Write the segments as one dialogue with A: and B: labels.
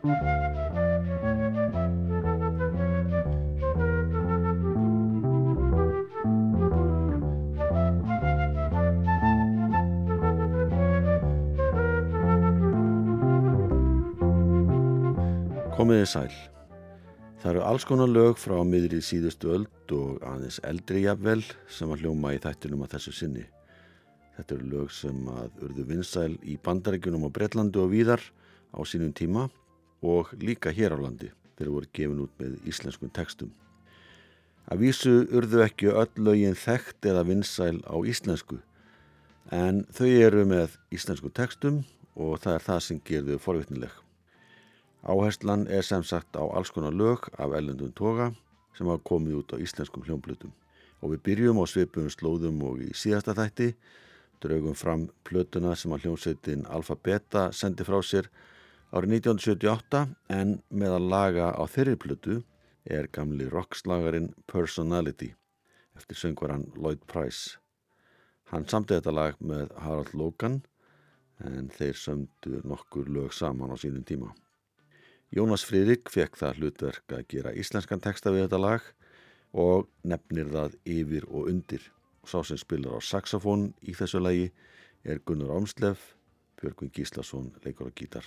A: Komiði sæl. Það eru alls konar lög frá miðrið síðustu öld og aðeins eldri jafnvel sem að hljóma í þættinum að þessu sinni. Þetta eru lög sem að urðu vinsæl í bandaríkunum á Breitlandi og víðar á sínum tíma og líka hér á landi þegar voru gefin út með íslenskum textum. Að vísu urðu ekki öll lögin þekkt eða vinsæl á íslensku en þau eru með íslensku textum og það er það sem gerðu forvittnileg. Áherslan er sem sagt á alls konar lög af ellendum toga sem hafa komið út á íslenskum hljómblutum. Og við byrjum á svipum slóðum og í síðasta þætti draugum fram plötuna sem að hljómsveitin Alfa Beta sendi frá sér árið 1978 en með að laga á þeirri plötu er gamli rockslagarin Personality eftir söngvaran Lloyd Price. Hann samti þetta lag með Harald Logan en þeir sömdu nokkur lög saman á sínum tíma. Jónas Friðrik fekk það hlutverk að gera íslenskan texta við þetta lag og nefnir það yfir og undir. Sá sem spilar á saxofón í þessu lagi er Gunnar Ámslef, Björgvin Gíslason leikur á gítar.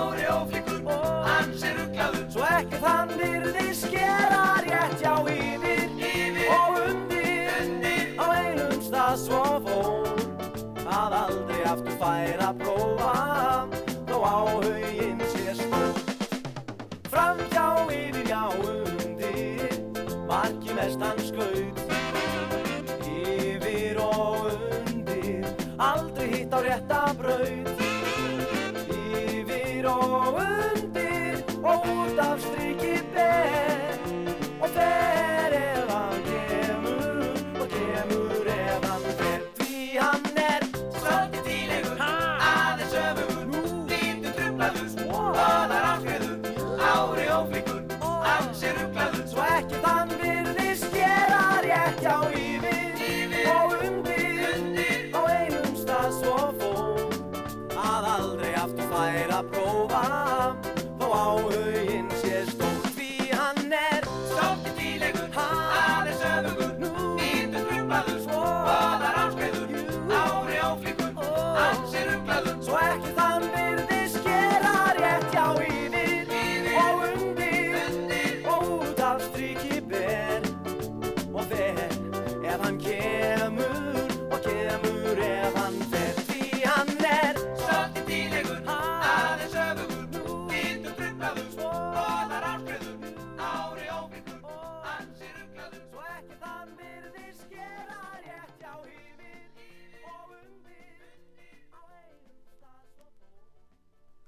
B: ári óflikur, hans er rugglaður. Svo ekkert hann virði skera rétt já yfir, yfir. og undir, undir. Á einum stað svo fór að aldrei aftur fær að prófa Þó áhuginn sé stór Fram já yfir, já undir, marki mestan skaut. Yfir og undir, aldrei hitt á rétta braut og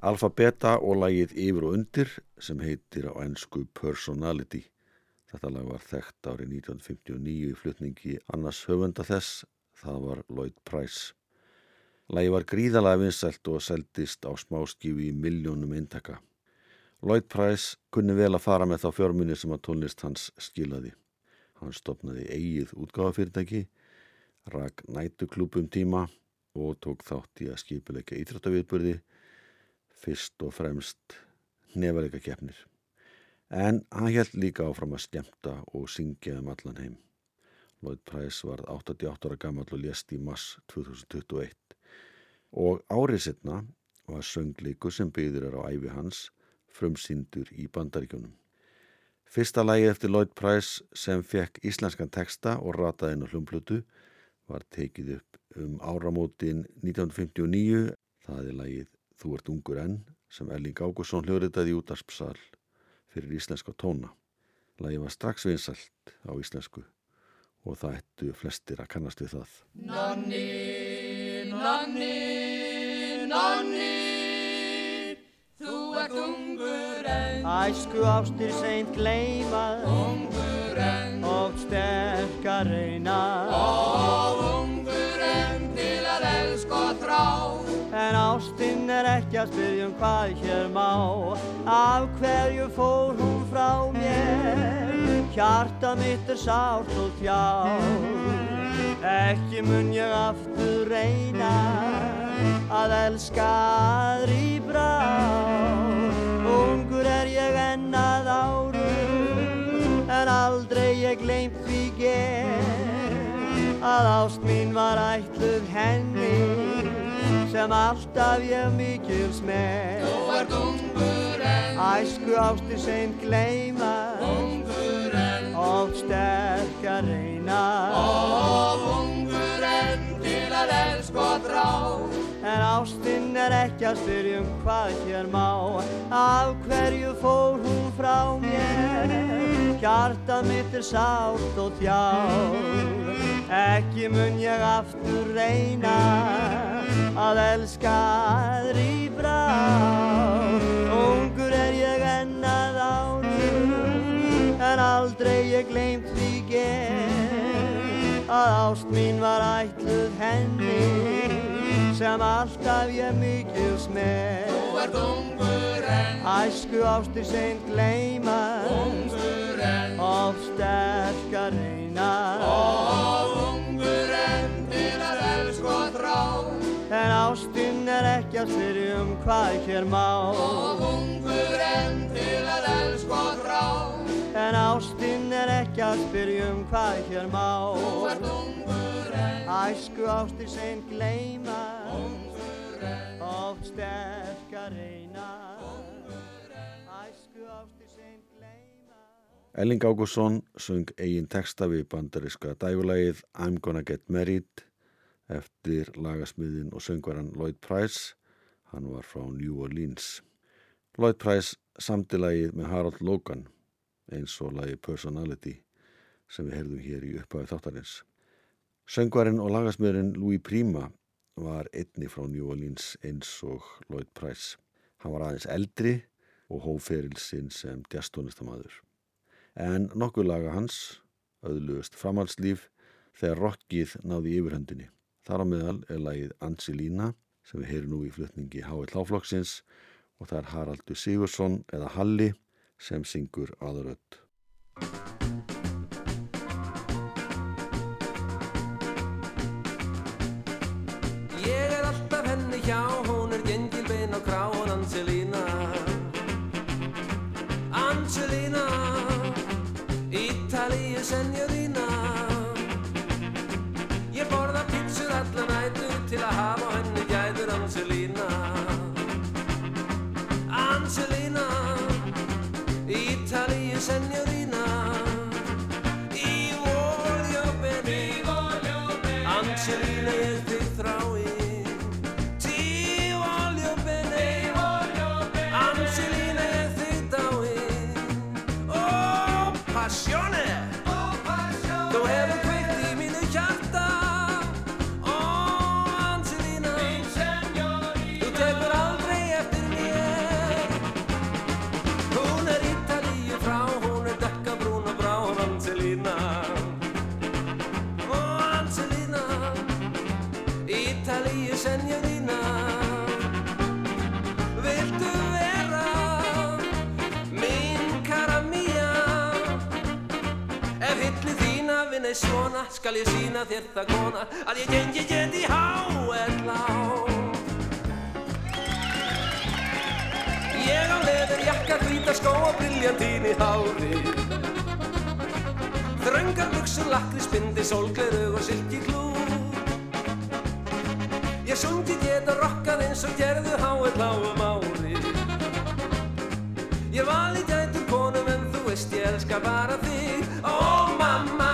A: Alfa Beta og lagið Yfir og undir sem heitir á ennsku Personality. Þetta lag var þekkt árið 1959 í flutningi annars höfunda þess, það var Lloyd Price. Lagi var gríðalega vinsælt og seldist á smáskífi í miljónum eintaka. Lloyd Price kunni vel að fara með þá fjármunni sem að tónlist hans skilaði. Hann stopnaði eigið útgáðafyrirtæki, rak nætuklúpum tíma og tók þátt í að skipilegja íþróttaviðburði, fyrst og fremst nefalega keppnir. En hann held líka áfram að skemta og syngja um allan heim. Lloyd Price var 88 ára gammal og lést í mass 2021 og árið setna var sönglíku sem byggður er á æfi hans frumsýndur í bandaríkjunum. Fyrsta lægi eftir Lloyd Price sem fekk íslenskan texta og rataði inn á hljumplutu var tekið upp um áramótin 1959. Það er lægið Þú ert ungur enn sem Erling Ágússon hljóriðaði í útarpsal fyrir íslenska tóna. Lægið var strax vinsælt á íslensku og það ættu flestir að kannast við það.
C: Nonni, nonni, nonni, þú Æsku ástir seint gleymað
D: ungur en,
C: og sterk að reyna
D: og ungur en til að elska og þrá.
C: En ástinn er ekki að spyrja um hvað hér má. Af hverju fór hún frá mér? Hjarta mitt er sárt og þjá Ekki mun ég aftur reyna Að elska aðri brá Ungur er ég enn að árum En aldrei ég gleymt því ger. Að ást mín var ætluð henni sem alltaf ég mikils með.
D: Þú ert ungur en,
C: Æsku ástir sem gleyma.
D: Ungur en,
C: Oft sterk að reyna
D: og ungur en til að elska og þrá.
C: En ástinn er ekki að spyrja um hvað hér má. Af hverju fór hún frá mér Hjarta mitt er sátt og þjá Ekki mun ég aftur reyna Að elska aðri brá Ungur er ég enn að árum En aldrei ég gleymt því ger. Að ást mín var ætluð henni sem alltaf ég mikils með.
D: Þú ert ungur en,
C: Æsku ástir seint gleyma.
D: Ungur en,
C: of sterk að reyna
D: og ungur en til að elska og þrá.
C: En ástinn er ekki að spyrja um hvað hér má.
D: Og ungur en til að elska og þrá.
C: En ástinn er ekki að spyrja um hvað hér má.
D: Þú ert ungur en,
C: Æsku ástir seint gleyma.
D: Ungur en,
C: of sterk að reyna Æsku gleyma
A: Elling Ágússon söng eigin texta við bandariska dægulegið I'm Gonna Get Married eftir lagasmiðin og söngvaran Lloyd Price. Hann var frá New Orleans. Lloyd Price samti lagið með Harold Logan eins og lagið Personality sem við heyrðum hér í upphafi þáttarins. Söngvarinn og lagasmiðurinn Louis Prima var einni frá New Orleans eins og Lloyd Price. Hann var aðeins eldri og hóferilsinn sem djastónistamaður en nokkuð laga hans auðlugust framhalslíf þegar rockið náði yfirhöndinni. Þar á meðal er lagið Angelina sem við heyrum nú í flutningi H.L. Háflokksins og það er Haraldur Sigursson eða Halli sem syngur aðurödd.
E: canciones. Skal ég sína þér það kona að ég gengi get í H.L.A. Ég á leður jakka, hvíta skó og briljantín í hári Þröngar buksur, lakri, spindi, sólgleru og silki klúr Ég sungi geta rokkað eins og gerðu H.L.A. um ári Ég vali gætur konum en þú veist ég elska bara þig Ó mamma,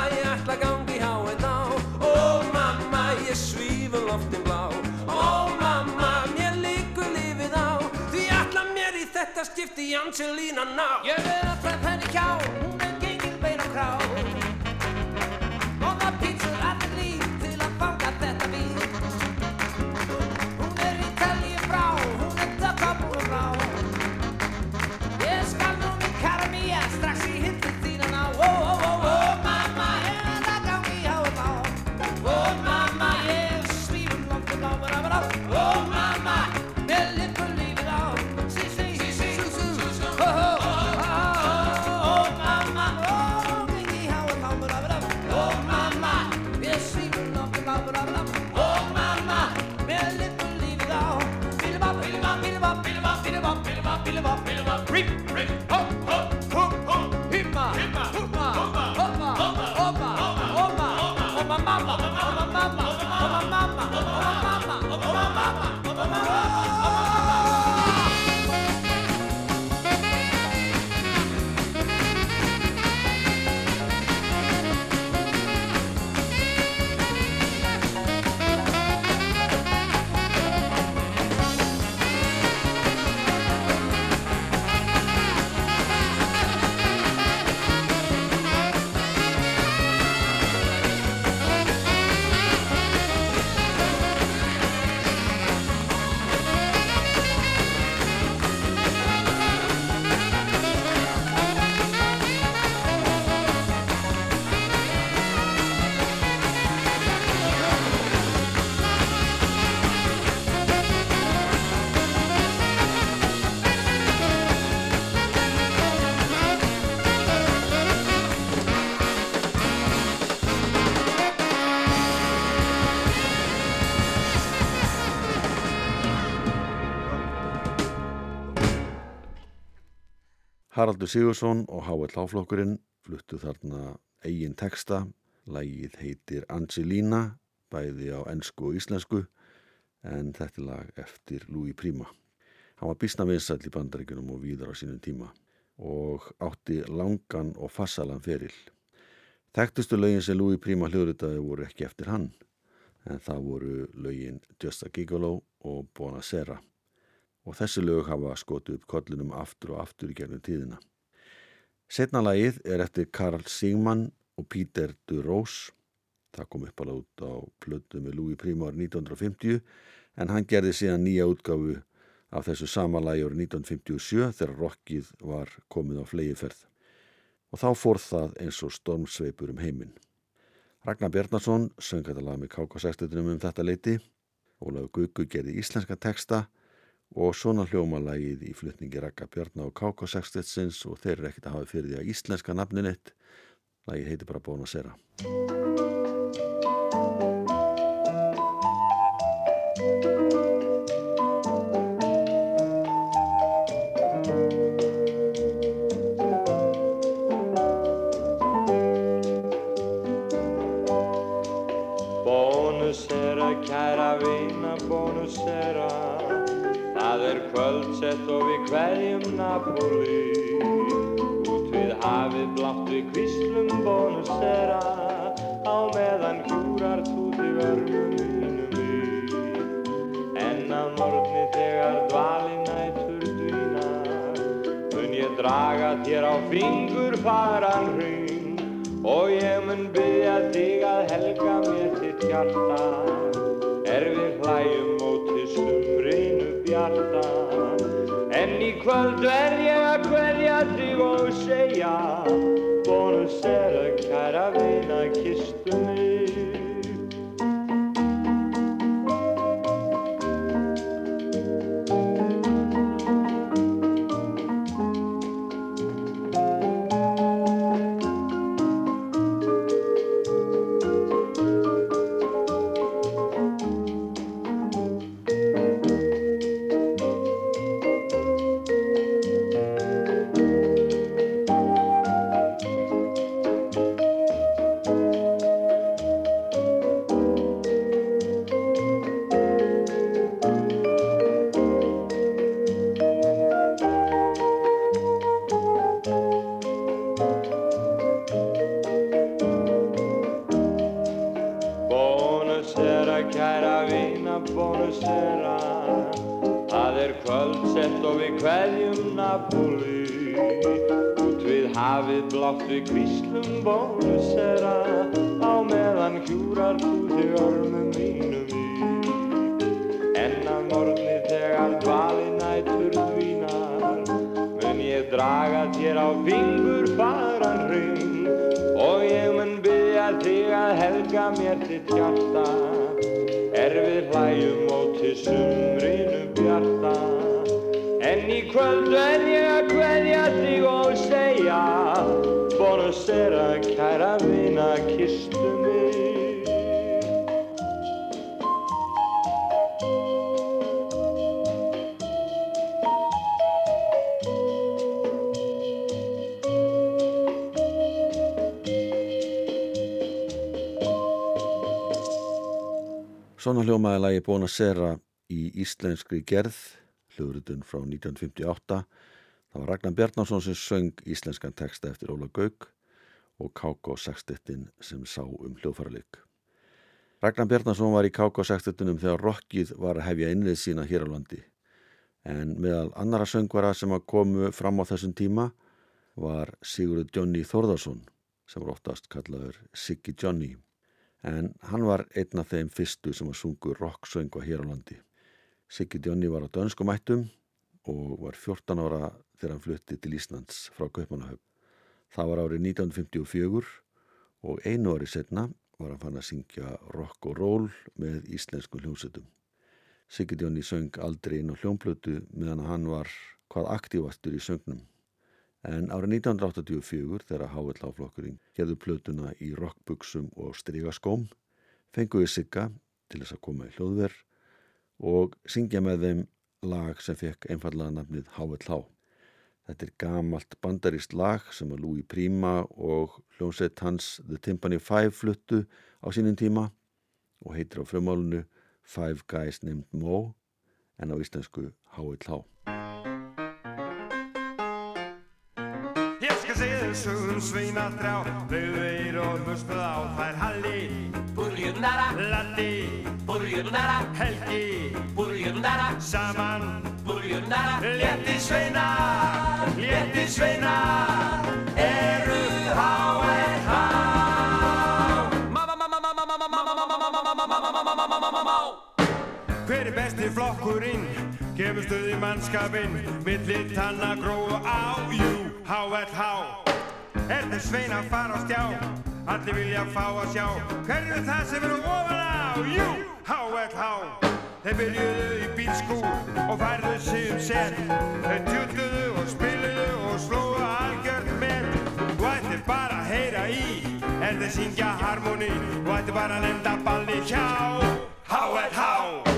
E: þetta skipti í Angelina ná.
B: Ég er alltaf henni hjá, hún er gengil bein og krá
A: Haraldur Sigursson og H.L. Háflokkurinn fluttu þarna eigin texta. Lægið heitir Angelina, bæði á ennsku og íslensku, en þetta lag eftir Louis Prima. Hann var bísna vinsall í bandaríkunum og víðar á sínum tíma og átti langan og fassalan feril. Þekktustu lögin sem Louis Prima hljóðritaði voru ekki eftir hann, en það voru lögin Just a Gigolo og Bonacera. Og þessi lög hafa skotið upp kollunum aftur og aftur í gegnum tíðina. Setna lagið er eftir Karl Sigman og Peter Durós. Það kom upp alveg út á plötu með Louis Prima árið 1950 en hann gerði síðan nýja útgáfu af þessu sama lagi árið 1957 þegar rockið var komið á flegiferð. Og þá fór það eins og stormsveipur um heiminn. Ragnar Bjarnason söng þetta lag með KK60 um þetta leiti. Ólaf Guggu gerði íslenska texta og svona hljómalagið í flutningi Ragnar Bjarnar og KK60 og þeir eru ekkert að hafa fyrir því að íslenska nafnin eitt. Lagið heiti bara Bónasera. Hljómaði lagi Bonacera í íslenskri gerð, hljóðrutun frá 1958. Það var Ragnar Bjarnarsson sem söng íslenskan texta eftir Óla Gauk og K.K. Sextettin sem sá um hljóðfæraleik. Ragnar Bjarnarsson var í K.K. Sextettinum þegar rockið var að hefja innlið sína hér á landi. En meðal annara söngvara sem komu fram á þessum tíma var Sigurður Johnny Þórðarsson sem var oftast kallaður Siggy Johnny en hann var einn af þeim fyrstu sem að sungu rocksöngva hér á landi. Siggi Djónni var á dönskumættum og var 14 ára þegar hann flutti til Íslands frá Kaupmannahöfn. Það var árið 1954 og einu ári setna var hann fann að syngja rock og roll með íslensku hljómsveitum. Siggi Djónni söng aldrei inn á hljómplötu meðan hann var hvað aktífastur í söngnum. En árið 1984 þegar HLH-flokkurinn gerðu plötuna í rockbuksum og strygaskóm fenguði Sigga til þess að koma í hljóðverð og syngja með þeim lag sem fekk einfallega nafnið HLH. Þetta er gamalt bandarist lag sem að Louis Prima og hljómsveit hans The Timpani Five fluttu á sínum tíma og heitir á frumálunu Five Guys Named Mo en á íslensku H.L.H.
F: sögum sveina þrjá Leiðu eir og hlustuð á þær Halli,
E: Burjundara,
F: Lalli,
E: burjundara,
F: Helgi
E: burjundara,
F: Saman
E: burjundara
F: Létti sveina, létti sveina Eru H.L.H. Hver er besti flokkurinn? Gefur stuði mannskapinn Millir tanna gróu á Jú, H.L.H. Er þið svein að fara á stjá? Allir vilja fá að sjá Hver eru það sem eru ofan á? Jú, H.L.H. Þeir byrjuðu í bílskúr og færðu sig um set Þeir tjúttuðu og spiluðu og slóðu algjörð með Þú ættir bara að heyra í Er þeir syngja harmoni Þú ættir bara að lenda balli hjá H.L.H.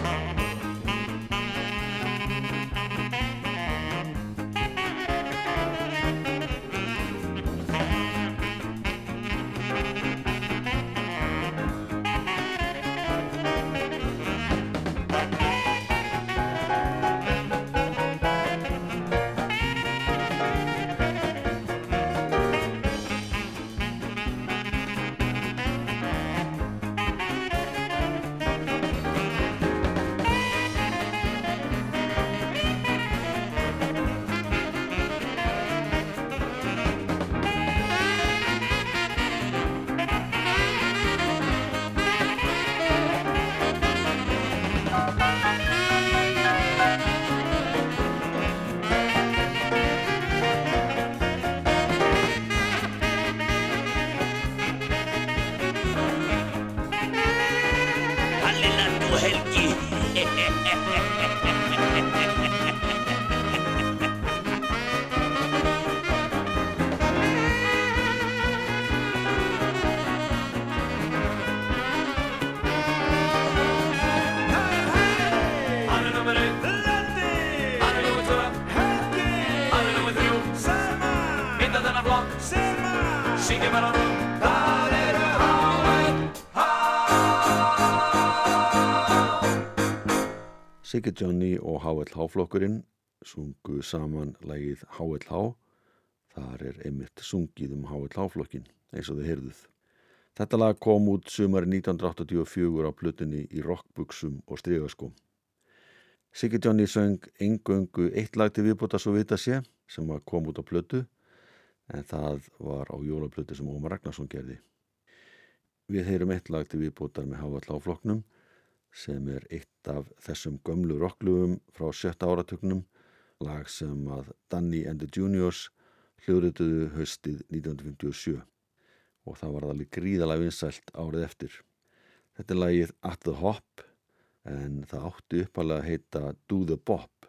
A: Siggi Johnny og H.L.H. flokkurinn sungu saman lagið H.L.H. Þar er einmitt sungið um H.L.H. flokkin eins og þið heyrðuð. Þetta lag kom út sumari 1984 á plutinni í rockbuksum og strygaskóm. Siggi Johnny söng engöngu eitt lag til viðbúta svo vita sé sem kom út á plötu en það var á jólaplötu sem Ómar Ragnarsson gerði. Við heyrum eitt lag til viðbútar með H.L.H. flokknum sem er eitt af þessum gömlu rocklugum frá sjötta áratugnum, lag sem að Danny and the Juniors hljóðrituðu haustið 1957 og það var alveg gríðalega vinsælt árið eftir. Þetta er lagið At the Hop en það átti uppalega að heita Do the Bop.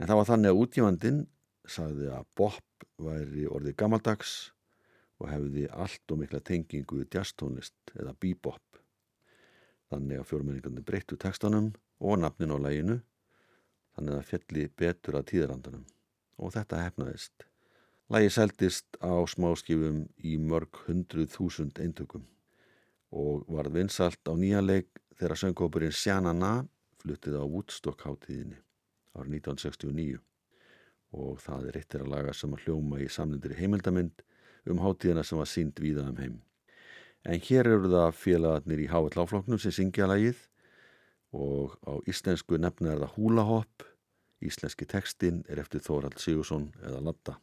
A: En það var þannig að útgjöfandinn sagði að bop væri orðið gammaldags og hefði allt og mikla tengingu jazztónlist eða bebop. Þannig að fjórmenningarnir breyttu textanum og nafnin á læginu þannig að fjalli betur að tíðarandanum og þetta hefnaðist. Lægi seldist á smáskifum í mörg hundruð þúsund eintökum og varð vinsalt á nýja leik þegar söngkópurinn Sjana Na fluttið á Woodstock hátíðinni árið 1969 og það er eittir að laga sem að hljóma í samlindir heimildamind um hátíðina sem var sínd víða um heim. En hér eru það félagarnir í HL-floknum sem syngja lagið og á íslensku nefna er það húla hopp, íslenski textin er eftir Þórald Sigursson eða Latta.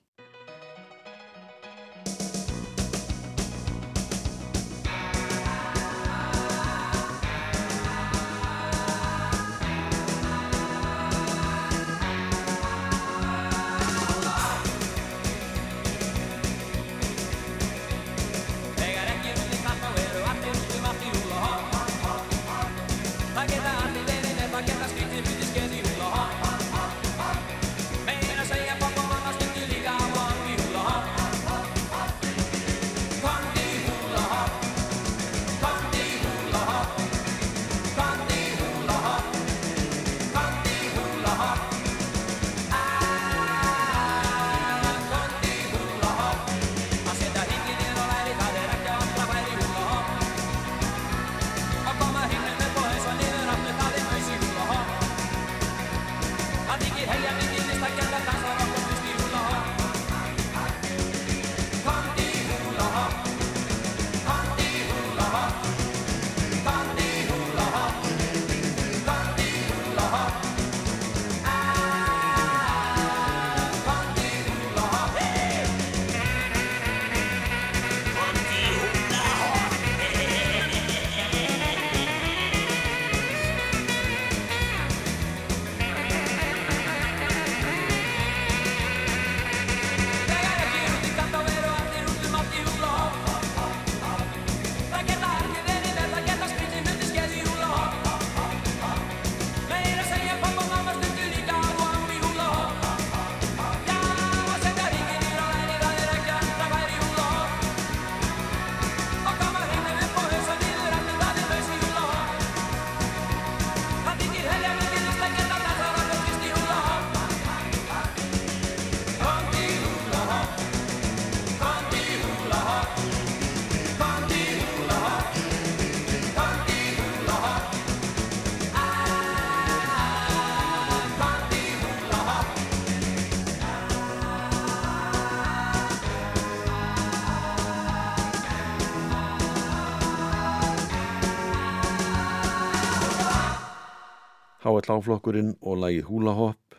G: H.L.A.flokkurinn og lagið Hula Hop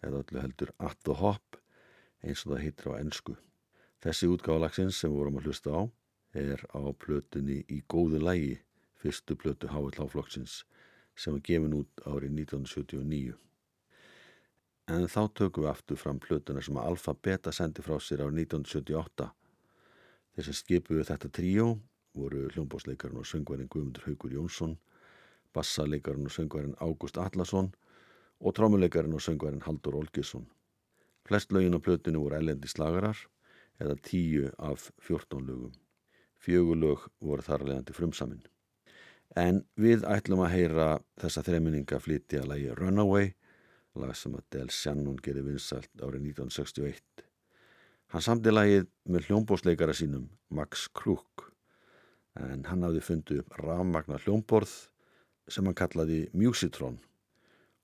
G: eða öllu heldur At the Hop eins og það heitir á ennsku. Þessi útgáðalagsins sem við vorum að hlusta á er á plötunni í góðu lægi, fyrstu plötu H.L.A.flokksins sem var gefin út árið 1979. En þá tökum við aftur fram plötuna sem Alfa Beta sendi frá sér árið 1978. Þeir sem skipuðu þetta tríó voru hljómbásleikarinn og söngvarinn Guðmundur Haugur Jónsson, bassarleikarinn og söngvarinn Ágúst Allarsson og trámuleikarinn og söngvarinn Haldur Olgesson. Flest lögin á plötinu voru ellendi slagarar eða tíu af 14 lögum. Fjögur lög voru þar leðandi frumsaminn. En við ætlum að heyra þessa þreminninga flytja að lægi Runaway, lag sem að Del Shannon gerði vinsalt árið 1961. Hann samti lagið með hljómbósleikara sínum Max Kruk en hann hafði fundið upp rafmagna hljómborð sem hann kallaði Musitron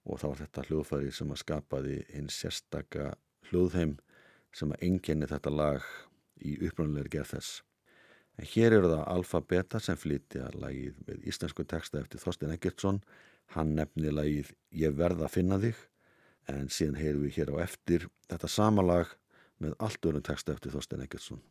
G: og það var þetta hljóðfæri sem að skapaði hinn sérstaka hljóðheim sem að enginni þetta lag í uppröndulegri gerð þess. En hér eru það Alfa Beta sem flytja lagið með íslensku texta eftir Þorstein Eggertsson. Hann nefni lagið Ég verða að finna þig en síðan heyrum við hér á eftir þetta sama lag með allt öðrum texta eftir Þorstein Eggertsson.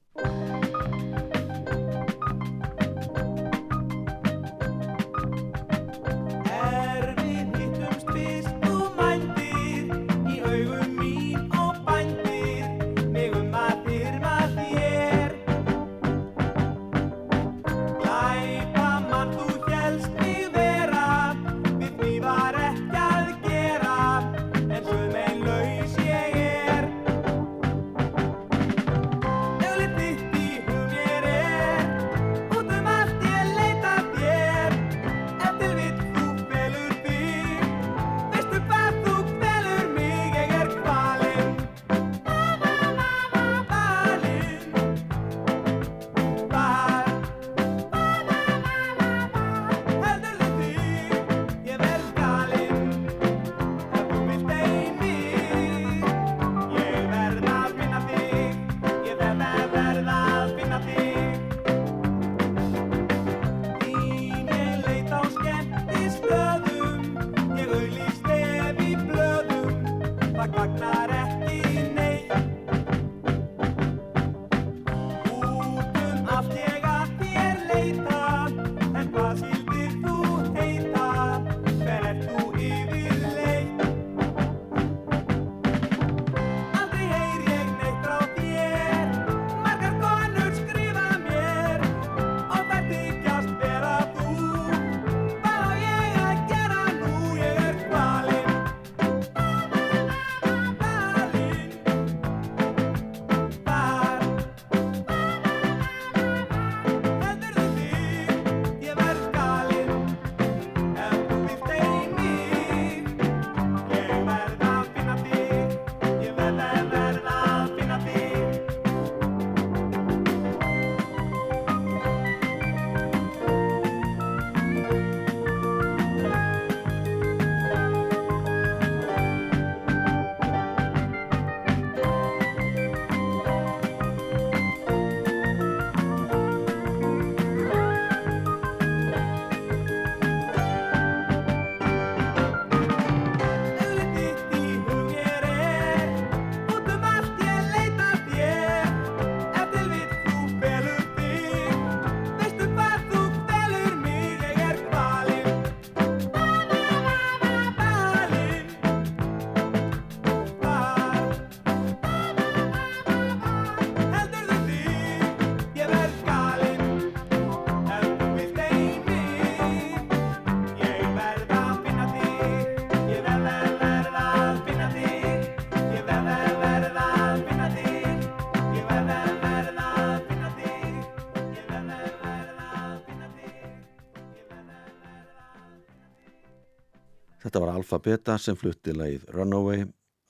G: Alfa Beta sem flutti lagið Runaway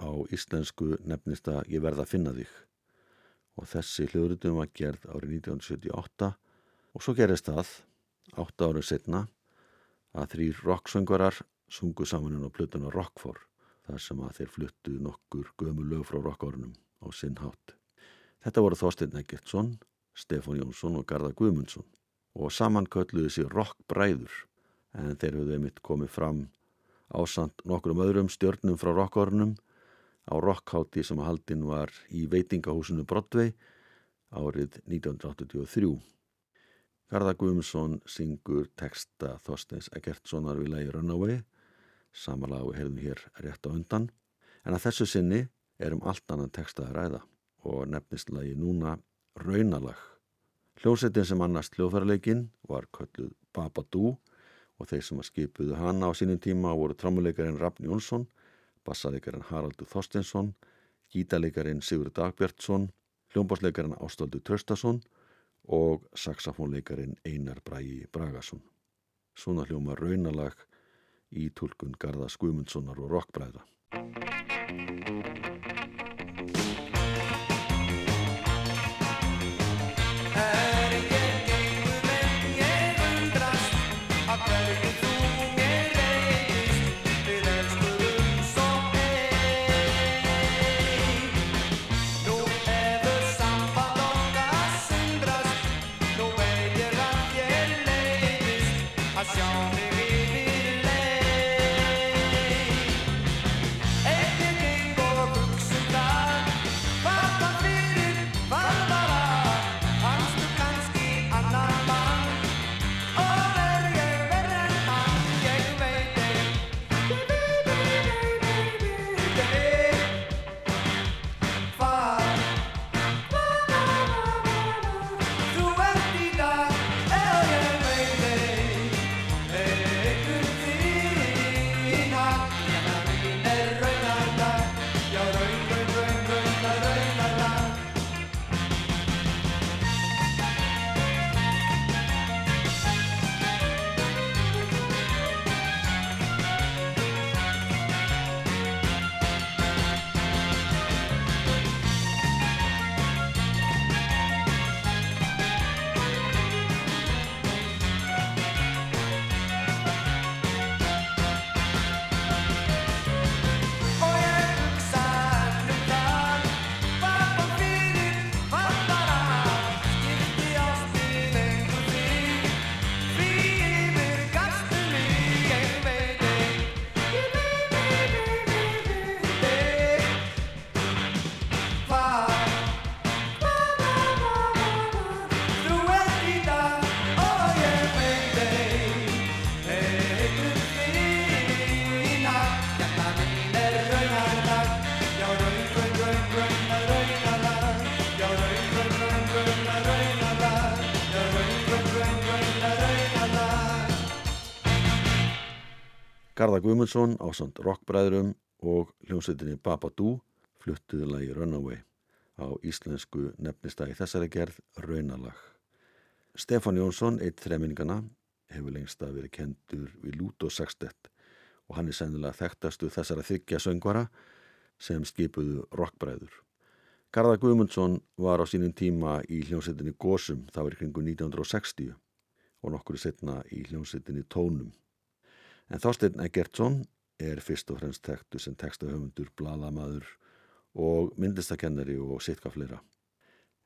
G: á íslensku nefnist að Ég verða að finna þig og þessi hljóðrutum var gerð árið 1978 og svo gerist það átta árið setna að þrýr rocksöngvarar sungu saman á plötuna Rockfor þar sem að þeir fluttu nokkur gömu lög frá rockárunum á sinn hátt. Þetta voru Þorstein Eggertsson, Stefán Jónsson og Garðar Guðmundsson og saman kölluðu sér rockbræður en þeir höfðu einmitt komið fram
A: ásand nokkrum öðrum stjörnum frá rockhornum á rockhátti sem að haldin var í veitingahúsinu Broadway árið 1983. Garða Guðmundsson syngur texta Þorsteins Egertssonar við lægi Runaway, samanlega við heyrðum hér rétt á undan, en að þessu sinni er um allt annan texta að ræða og nefnist lagi núna Raunalag. Hljómsettin sem annars hljóðfærarleikin var kölluð Babadú og þeir sem að skipuðu hana á sínum tíma voru trámuleikarinn Rafn Jónsson, bassalekarinn Haraldur Þorsteinsson, gítalekarinn Sigur Dagbjartsson, hljómbásleikarinn Ástvaldur Tröstason og saxofónleikarin Einar Brægi Bragason. Svona hljóma raunalag í tólkun Garða Skumundssonar og Rokkbræða. Garða Guðmundsson á samt rockbræðurum og hljómsveitinni Babadú fluttuðu lagi Runaway á íslensku nefnistæði þessari gerð Raunalag. Stefán Jónsson, eitt þremmingana, hefur lengst að verið kendur við Lúto Sextett og hann er sennilega þekktastu þessara þykja söngvara sem skipuðu rockbræður. Garða Guðmundsson var á sínum tíma í hljómsveitinni Gósum, það var í kringu 1960 og nokkru setna í hljómsveitinni Tónum. En Þorsteinn Eggertsson er fyrst og fremst þekktu sem textahöfundur, bladamaður og myndlistakennari og sitka fleira.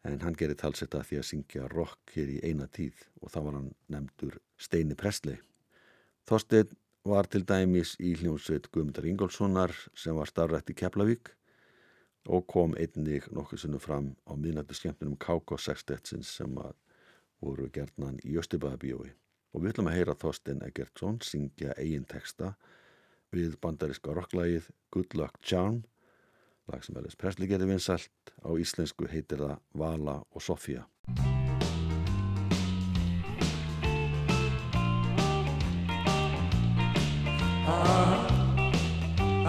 A: En hann gerir talsetta því að syngja rock hér í eina tíð og þá var hann nefndur Steini Presley. Þorsteinn var til dæmis í hljómsveit Guðmundar Ingólfssonar sem var starfrætt í Keflavík og kom einnig nokkuð sinnum fram á miðnættu skemmtunum KK Sextetsins sem að voru gerðnan í Östubæðabíói. Og við ætlum að heyra Þorstein Eggertsson syngja eigin texta við bandariska rocklægið Good Luck Charm, lag sem Elvis Presley gerði vinsælt, á íslensku heitir það Vala og Sofía.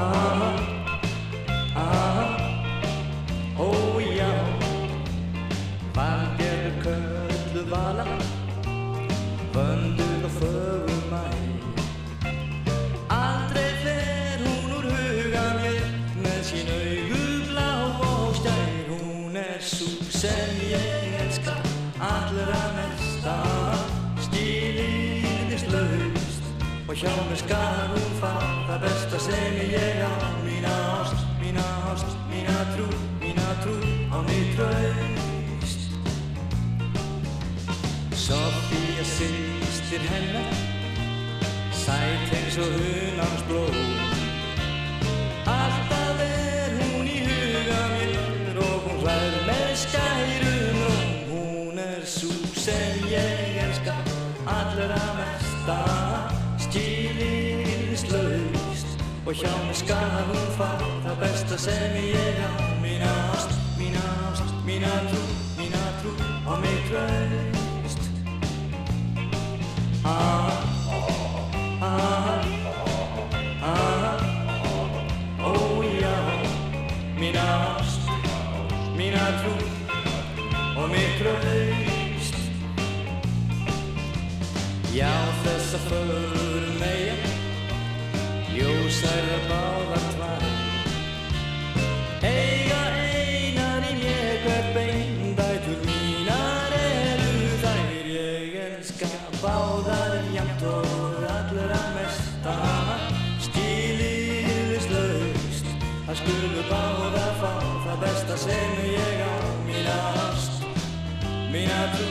H: Ó sem ég elska allra mesta, stílirðist laust og hjá mér skal hún fá það besta sem ég á. Mína ást, mína ást, mína trú, mína trú á mig traust. Sofía systir hennar sæt eins og hunans blóm allra mesta skilirslaust og hjá mig skal hún fá það besta sem ég á. Mína ást, mína ást, mína trú, mína trú og mig traust. Ah, ah, ah, ó já, mína ást, mína trú og mig traust Já, þessa förum meia Ljósæra báðar tvær. Eiga einar í mér hver bein Dætur mínar eru þær. Ég elska báðar jæmt og allra mesta. Skilirðislaust Það skulu báðar fá það besta sem ég á Mína ást, mína trú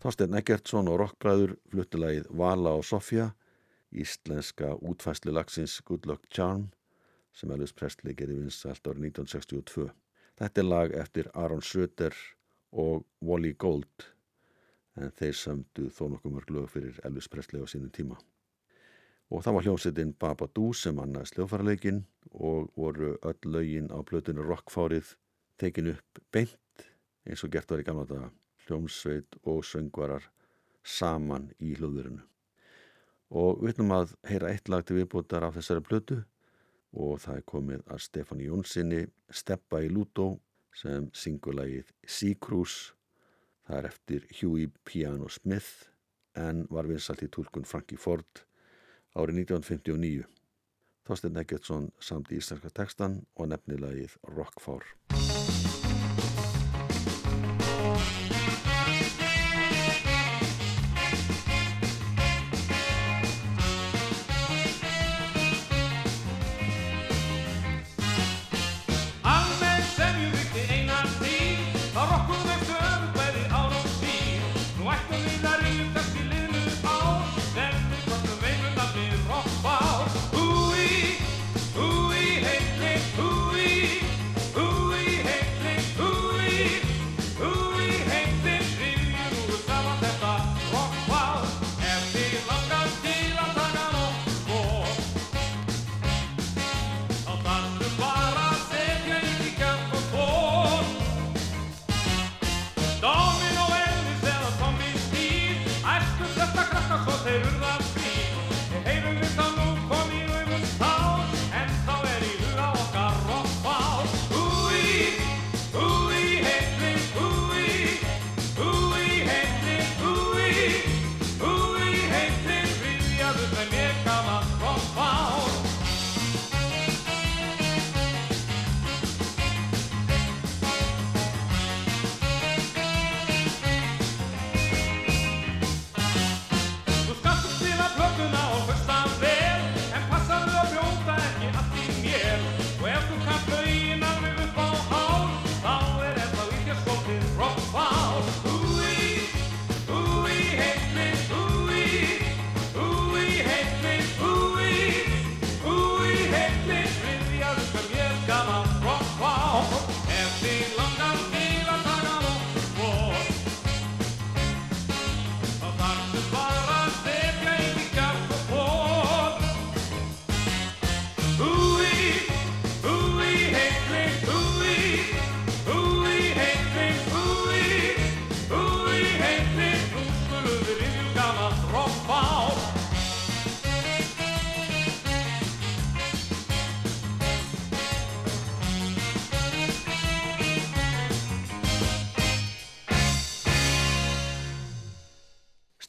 I: Þorstein Eggertsson og rockbræður fluttilagið Vala og Sofía, íslenska útfæslu lagsins Good Luck Charm sem Elvis Presley gerði vinsalt árið 1962. Þetta er lag eftir Aaron Schroeder og Wally Gold en þeir sömdu þó nokkuð mörg lög fyrir Elvis Presley á sínum tíma. Og það var hljómsveitin Babadoo sem annaði sljófarleikin og voru öll lögin á plötunni Rockfárið tekin upp beint eins og gert var í gamla daga hljómsveit og söngvarar saman í hljóðurinu. Og við ætlum að heyra eitt lag til viðbútar af þessari plötu og það er komið að Stefán Jónssoni Steppa í Lútó sem syngur lagið Sea Cruise. Það er eftir Huey Piano Smith en var vinsalt í tólkun Frankie Ford árið 1959. Þorstein Eggertsson samt í íslenska tekstan og nefnilagið Rockfár.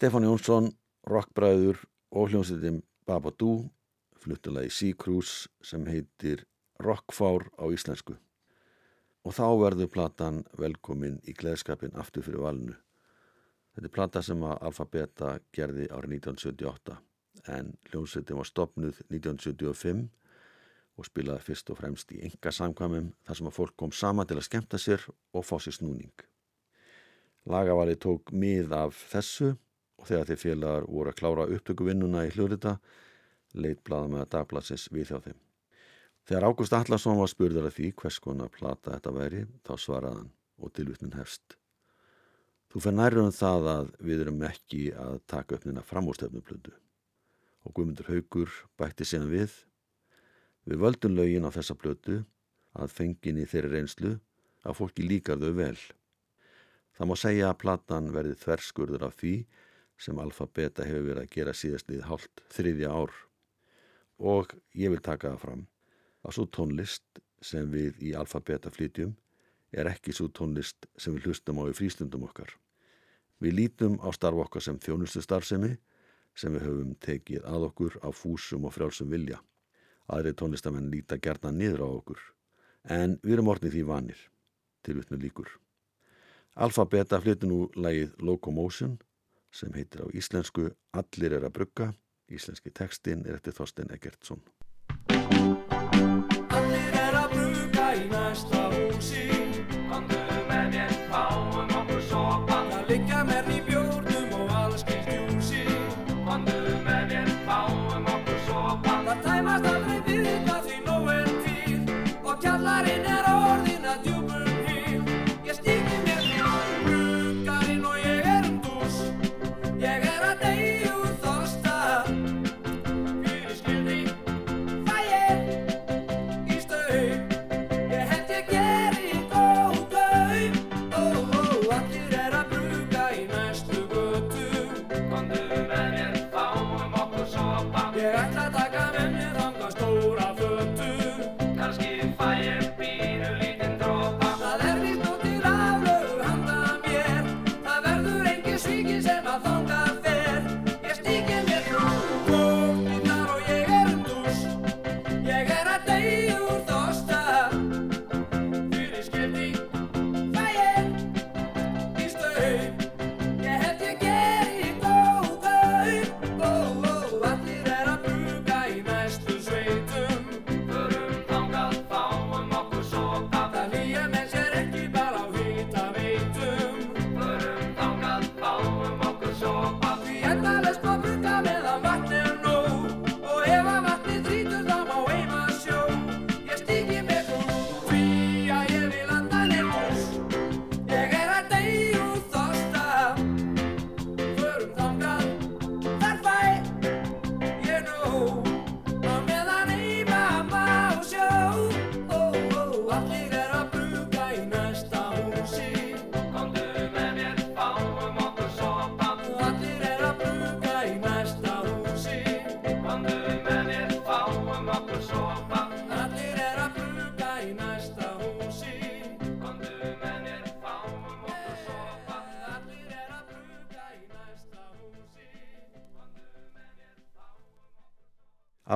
I: Stefán Jónsson, rockbræður og hljómsveitin Babadoo fluttulagi Sea Cruise sem heitir Rockfár á íslensku.
A: og þá verður platan velkomin í gleðskapin aftur fyrir valinu. Þetta er plata sem að Alfabeta gerði árið 1978 en hljómsveitin var stopnuð 1975 og spilaði fyrst og fremst í enga samkvæmum þar sem að fólk kom sama til að skemta sér og fá sér snúning. Lagavalið tók mið af þessu og þegar þeir félagar voru að klára upptökuvinnuna í hljóðrita leitt að dagbladsins við hjá þeim. Þegar Ágúst Allarsson var spurður af því hvers konar plata þetta væri, þá svaraðan og tilvitnin hefst. Þú fer nærður um það að við erum ekki að taka upp neina framúrstefnuplöndu. Og Guðmundur Haugur bætti síðan við. Við völdum lögin á þessa plötu að fengin í þeirri reynslu að fólki líkar þau vel. Það má segja að platan verði þverskurður af því sem alfabeta hefur verið að gera síðastlið hálft þriðja ár. Og ég vil taka það fram að svo tónlist sem við í alfabeta flytjum er ekki svo tónlist sem við hlustum á í frístundum okkar. Við lítum á starf okkar sem þjónustu starfsemi sem við höfum tekið að okkur á fúsum og frjálsum vilja. Aðri tónlistamenn líta gerna niður á okkur en við erum orðnið því vanir til vittnu líkur. Alfabeta flyttu nú lægið Locomotion sem heitir á íslensku Allir er að brugga. Íslenski tekstin er eftir Þorstein Eggertsson.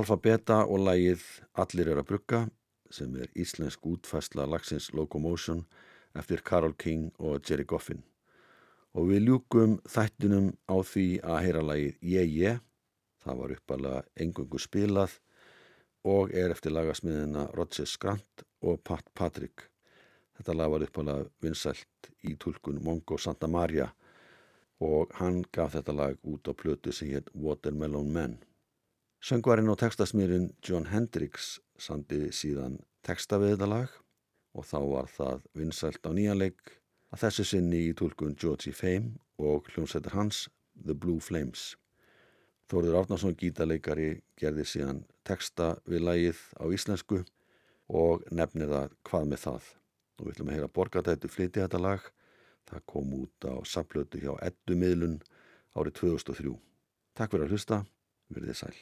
A: Alfabeta og lægið Allir er að brugga sem er íslensk útfærsla lagsins Locomotion eftir Carol King og Jerry Goffin. Og við ljúkum þættinum á því að heyra lægið Ég, ég, það var uppalega engungu spilað og er eftir lagasmiðina Roger Scrant og Pat Patrick. Þetta lag var uppalega vinsælt í tulkun Mongo Santa Maria og hann gaf þetta lag út á plötu sem hétt Watermelon Man. Söngvarinn og textasmýrin John Hendricks sandi síðan texta við þetta lag og þá var það vinsælt á nýjanleik að þessu sinni í tólkun Georgie Fame og hljómsættir hans The Blue Flames. Þórður Árnarsson gítarleikari gerði síðan texta við lagið á íslensku og nefnir það hvað með það. Og við ætlum að heyra borgatættu flytja þetta lag. Það kom út á saplötu hjá Eddu miðlun árið 2003. Takk fyrir að hlusta, verðið sæl.